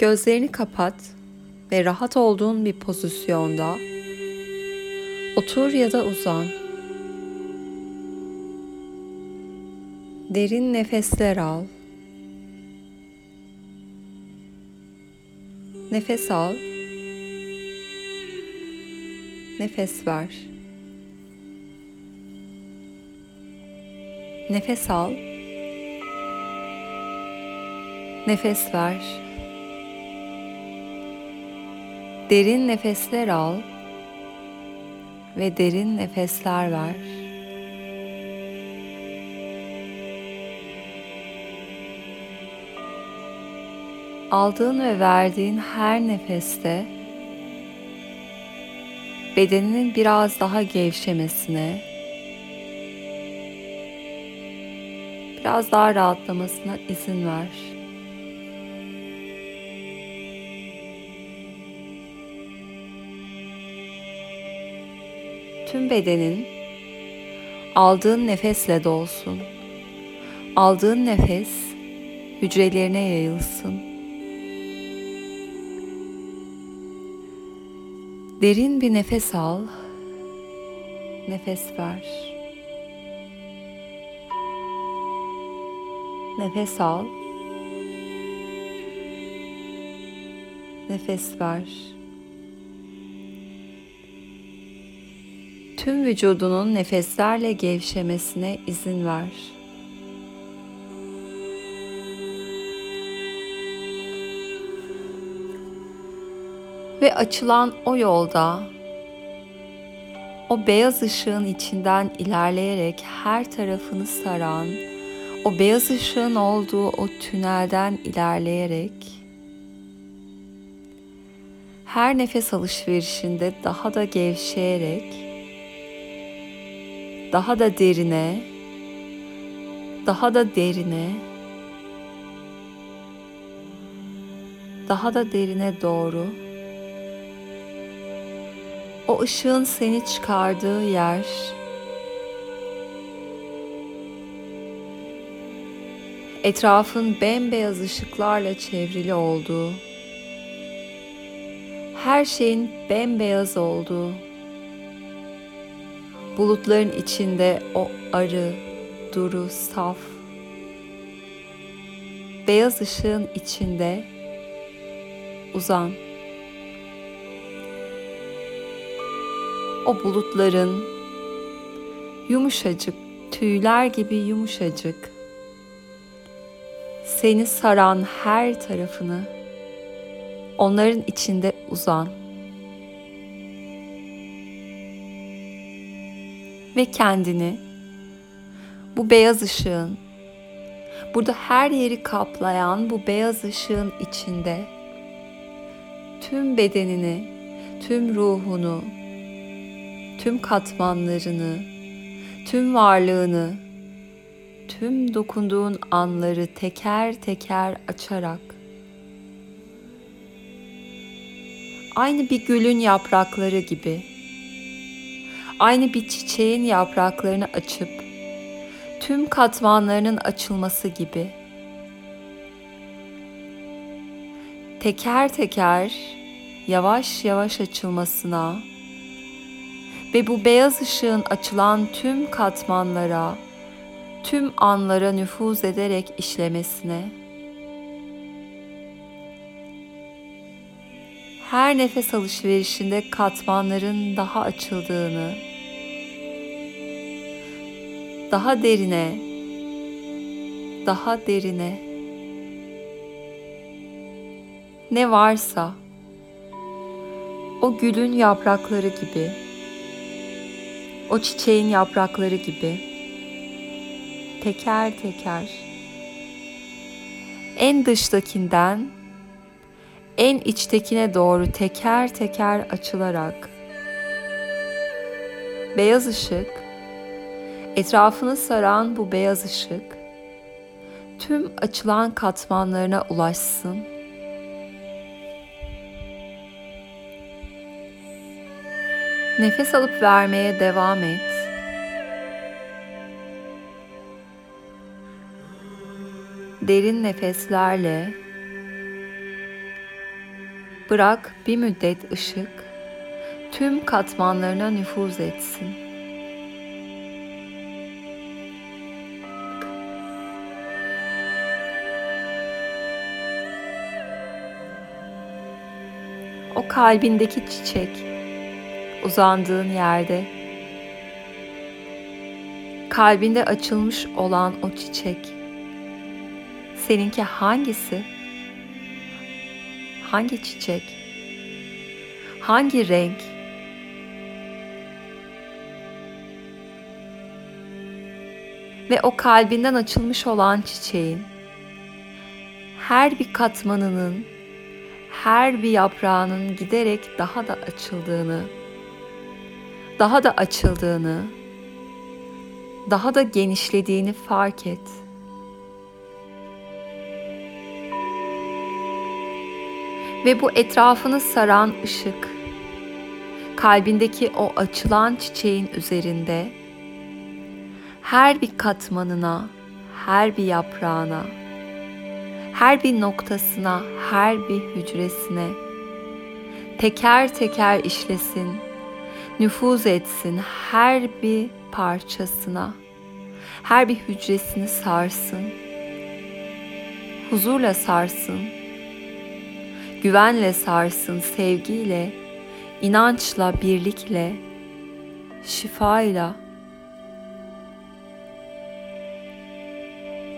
Gözlerini kapat ve rahat olduğun bir pozisyonda otur ya da uzan. Derin nefesler al. Nefes al. Nefes ver. Nefes al. Nefes ver. Derin nefesler al ve derin nefesler ver. Aldığın ve verdiğin her nefeste bedeninin biraz daha gevşemesine, biraz daha rahatlamasına izin ver. Tüm bedenin aldığın nefesle dolsun. Aldığın nefes hücrelerine yayılsın. Derin bir nefes al. Nefes ver. Nefes al. Nefes ver. Tüm vücudunun nefeslerle gevşemesine izin ver. Ve açılan o yolda o beyaz ışığın içinden ilerleyerek her tarafını saran o beyaz ışığın olduğu o tünelden ilerleyerek her nefes alışverişinde daha da gevşeyerek daha da derine daha da derine daha da derine doğru. O ışığın seni çıkardığı yer. Etrafın bembeyaz ışıklarla çevrili olduğu her şeyin bembeyaz olduğu bulutların içinde o arı, duru, saf beyaz ışığın içinde uzan. o bulutların yumuşacık tüyler gibi yumuşacık seni saran her tarafını onların içinde uzan. Ve kendini. Bu beyaz ışığın burada her yeri kaplayan bu beyaz ışığın içinde tüm bedenini, tüm ruhunu, tüm katmanlarını, tüm varlığını, tüm dokunduğun anları teker teker açarak aynı bir gülün yaprakları gibi aynı bir çiçeğin yapraklarını açıp tüm katmanlarının açılması gibi. Teker teker yavaş yavaş açılmasına ve bu beyaz ışığın açılan tüm katmanlara, tüm anlara nüfuz ederek işlemesine, her nefes alışverişinde katmanların daha açıldığını, daha derine, daha derine. Ne varsa o gülün yaprakları gibi o çiçeğin yaprakları gibi teker teker en dıştakinden en içtekine doğru teker teker açılarak beyaz ışık etrafını saran bu beyaz ışık tüm açılan katmanlarına ulaşsın. Nefes alıp vermeye devam et. Derin nefeslerle Bırak bir müddet ışık tüm katmanlarına nüfuz etsin. Kalbindeki çiçek uzandığın yerde kalbinde açılmış olan o çiçek seninki hangisi? Hangi çiçek? Hangi renk? Ve o kalbinden açılmış olan çiçeğin her bir katmanının, her bir yaprağının giderek daha da açıldığını, daha da açıldığını, daha da genişlediğini fark et. Ve bu etrafını saran ışık, kalbindeki o açılan çiçeğin üzerinde her bir katmanına, her bir yaprağına, her bir noktasına, her bir hücresine teker teker işlesin, nüfuz etsin her bir parçasına, her bir hücresini sarsın, huzurla sarsın, güvenle sarsın, sevgiyle, inançla, birlikle, şifayla.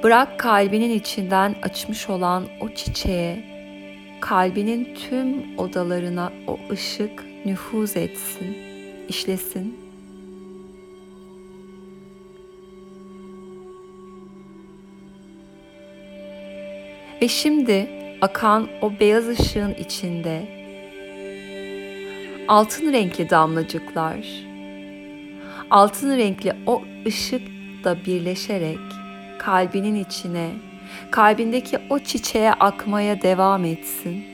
Bırak kalbinin içinden açmış olan o çiçeğe, kalbinin tüm odalarına o ışık nüfuz etsin, işlesin. Ve şimdi akan o beyaz ışığın içinde altın renkli damlacıklar, altın renkli o ışık da birleşerek kalbinin içine, kalbindeki o çiçeğe akmaya devam etsin.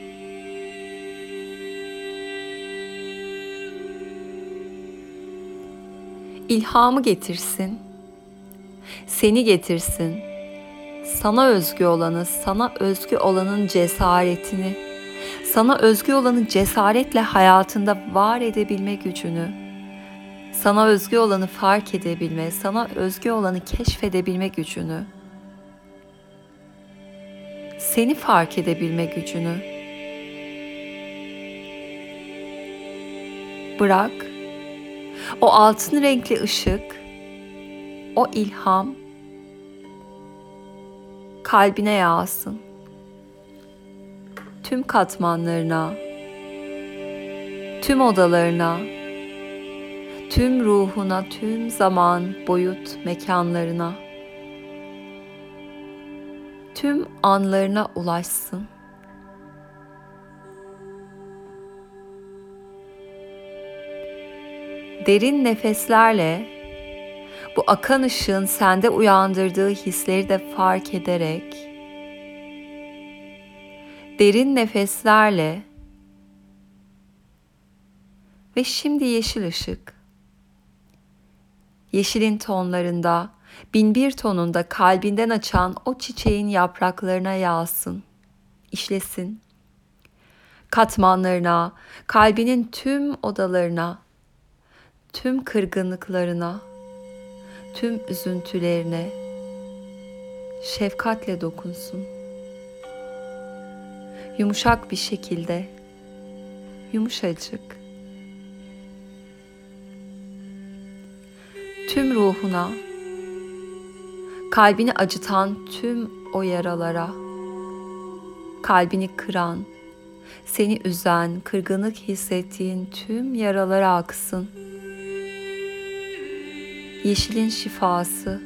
İlhamı getirsin, seni getirsin, sana özgü olanı, sana özgü olanın cesaretini, sana özgü olanı cesaretle hayatında var edebilme gücünü, sana özgü olanı fark edebilme, sana özgü olanı keşfedebilme gücünü, seni fark edebilme gücünü bırak. O altın renkli ışık, o ilham kalbine yağsın. Tüm katmanlarına, tüm odalarına, tüm ruhuna, tüm zaman, boyut, mekanlarına, tüm anlarına ulaşsın. Derin nefeslerle bu akan ışığın sende uyandırdığı hisleri de fark ederek derin nefeslerle ve şimdi yeşil ışık yeşilin tonlarında bin bir tonunda kalbinden açan o çiçeğin yapraklarına yağsın, işlesin. Katmanlarına, kalbinin tüm odalarına, tüm kırgınlıklarına, tüm üzüntülerine şefkatle dokunsun. Yumuşak bir şekilde, yumuşacık. Tüm ruhuna, kalbini acıtan tüm o yaralara, kalbini kıran, seni üzen, kırgınlık hissettiğin tüm yaralara aksın.'' yeşilin şifası,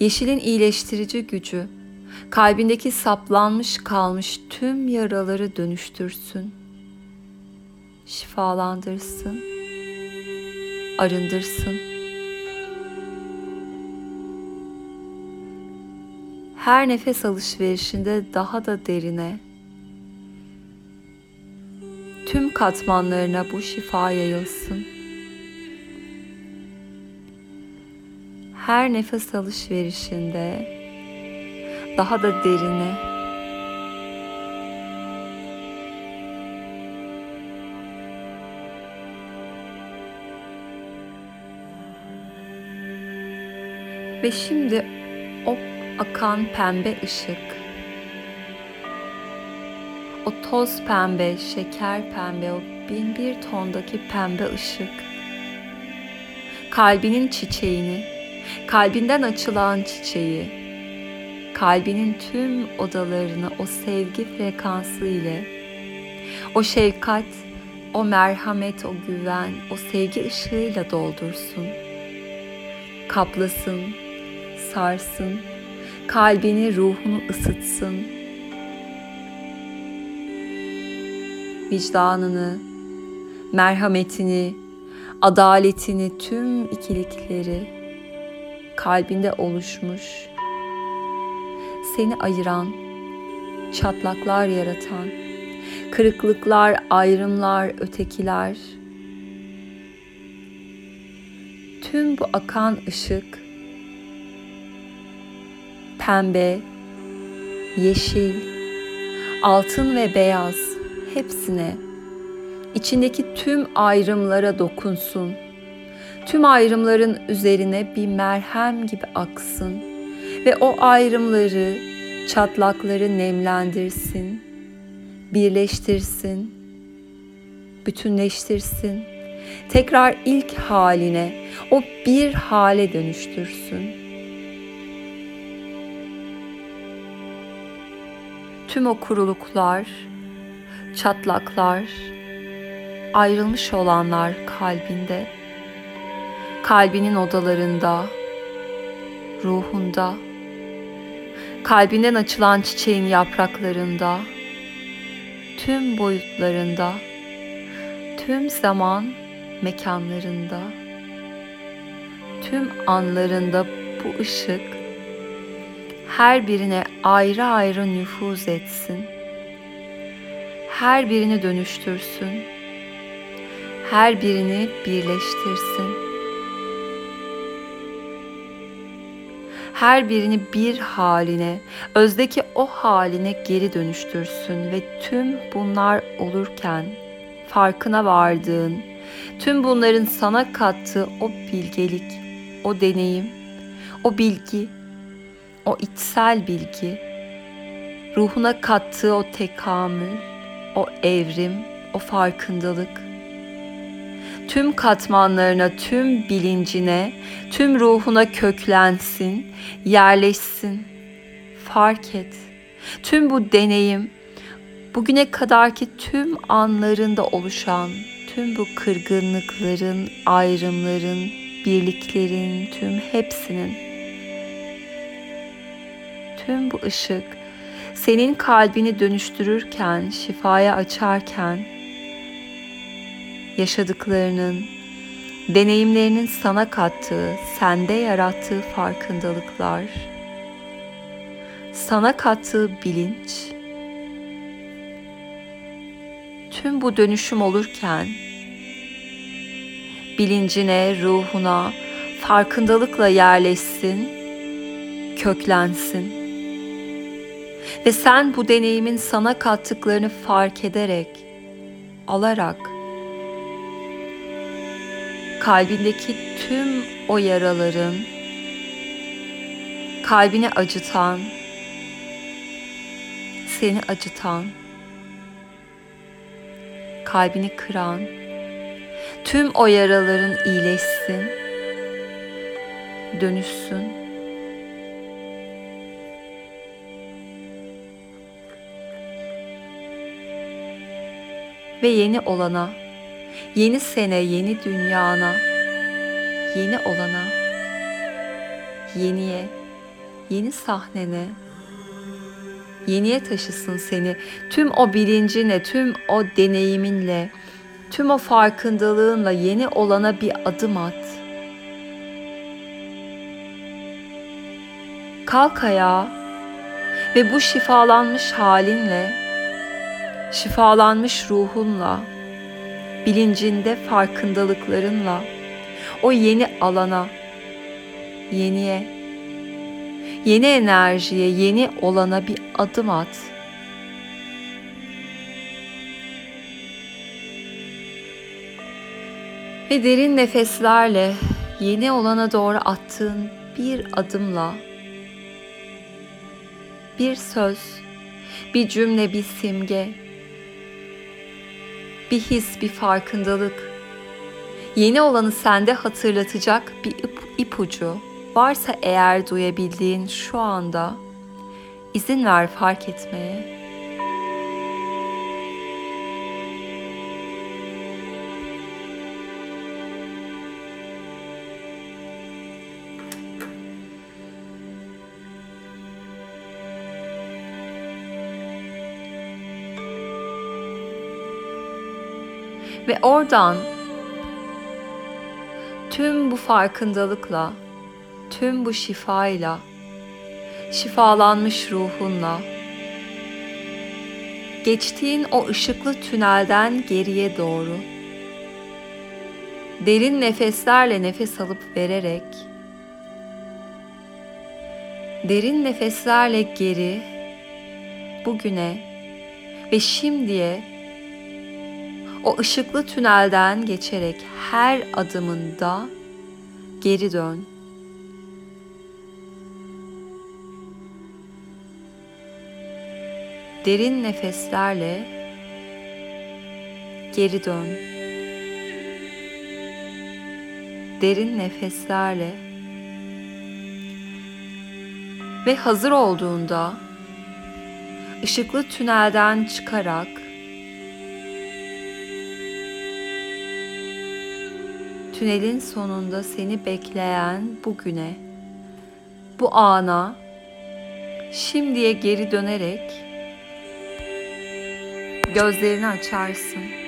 yeşilin iyileştirici gücü, kalbindeki saplanmış kalmış tüm yaraları dönüştürsün, şifalandırsın, arındırsın. her nefes alışverişinde daha da derine, tüm katmanlarına bu şifa yayılsın. Her nefes alışverişinde daha da derine Ve şimdi akan pembe ışık, o toz pembe, şeker pembe, o bin bir tondaki pembe ışık, kalbinin çiçeğini, kalbinden açılan çiçeği, kalbinin tüm odalarını o sevgi frekansı ile, o şefkat, o merhamet, o güven, o sevgi ışığıyla doldursun. Kaplasın, sarsın, kalbini, ruhunu ısıtsın. Vicdanını, merhametini, adaletini, tüm ikilikleri kalbinde oluşmuş, seni ayıran, çatlaklar yaratan, kırıklıklar, ayrımlar, ötekiler, tüm bu akan ışık pembe, yeşil, altın ve beyaz hepsine içindeki tüm ayrımlara dokunsun. Tüm ayrımların üzerine bir merhem gibi aksın ve o ayrımları, çatlakları nemlendirsin, birleştirsin, bütünleştirsin. Tekrar ilk haline, o bir hale dönüştürsün. Tüm o kuruluklar, çatlaklar, ayrılmış olanlar kalbinde, kalbinin odalarında, ruhunda, kalbinden açılan çiçeğin yapraklarında, tüm boyutlarında, tüm zaman mekanlarında, tüm anlarında bu ışık her birine ayrı ayrı nüfuz etsin. Her birini dönüştürsün. Her birini birleştirsin. Her birini bir haline, özdeki o haline geri dönüştürsün ve tüm bunlar olurken farkına vardığın, tüm bunların sana kattığı o bilgelik, o deneyim, o bilgi o içsel bilgi, ruhuna kattığı o tekamül, o evrim, o farkındalık, tüm katmanlarına, tüm bilincine, tüm ruhuna köklensin, yerleşsin. Fark et. Tüm bu deneyim, bugüne kadarki tüm anlarında oluşan tüm bu kırgınlıkların, ayrımların, birliklerin, tüm hepsinin tüm bu ışık senin kalbini dönüştürürken, şifaya açarken yaşadıklarının, deneyimlerinin sana kattığı, sende yarattığı farkındalıklar, sana kattığı bilinç, tüm bu dönüşüm olurken bilincine, ruhuna farkındalıkla yerleşsin, köklensin. Ve sen bu deneyimin sana kattıklarını fark ederek, alarak, kalbindeki tüm o yaraların, kalbini acıtan, seni acıtan, kalbini kıran, tüm o yaraların iyileşsin, dönüşsün ve yeni olana, yeni sene, yeni dünyana, yeni olana, yeniye, yeni sahnene, yeniye taşısın seni. Tüm o bilincinle, tüm o deneyiminle, tüm o farkındalığınla yeni olana bir adım at. Kalk ayağa ve bu şifalanmış halinle şifalanmış ruhunla, bilincinde farkındalıklarınla o yeni alana, yeniye, yeni enerjiye, yeni olana bir adım at. Ve derin nefeslerle yeni olana doğru attığın bir adımla bir söz, bir cümle, bir simge, bir his, bir farkındalık, yeni olanı sende hatırlatacak bir ip, ipucu varsa eğer duyabildiğin şu anda izin ver fark etmeye. Ve oradan tüm bu farkındalıkla, tüm bu şifayla, şifalanmış ruhunla, geçtiğin o ışıklı tünelden geriye doğru, derin nefeslerle nefes alıp vererek, derin nefeslerle geri, bugüne ve şimdiye o ışıklı tünelden geçerek her adımında geri dön. Derin nefeslerle geri dön. Derin nefeslerle ve hazır olduğunda ışıklı tünelden çıkarak tünelin sonunda seni bekleyen bugüne, bu ana şimdiye geri dönerek gözlerini açarsın.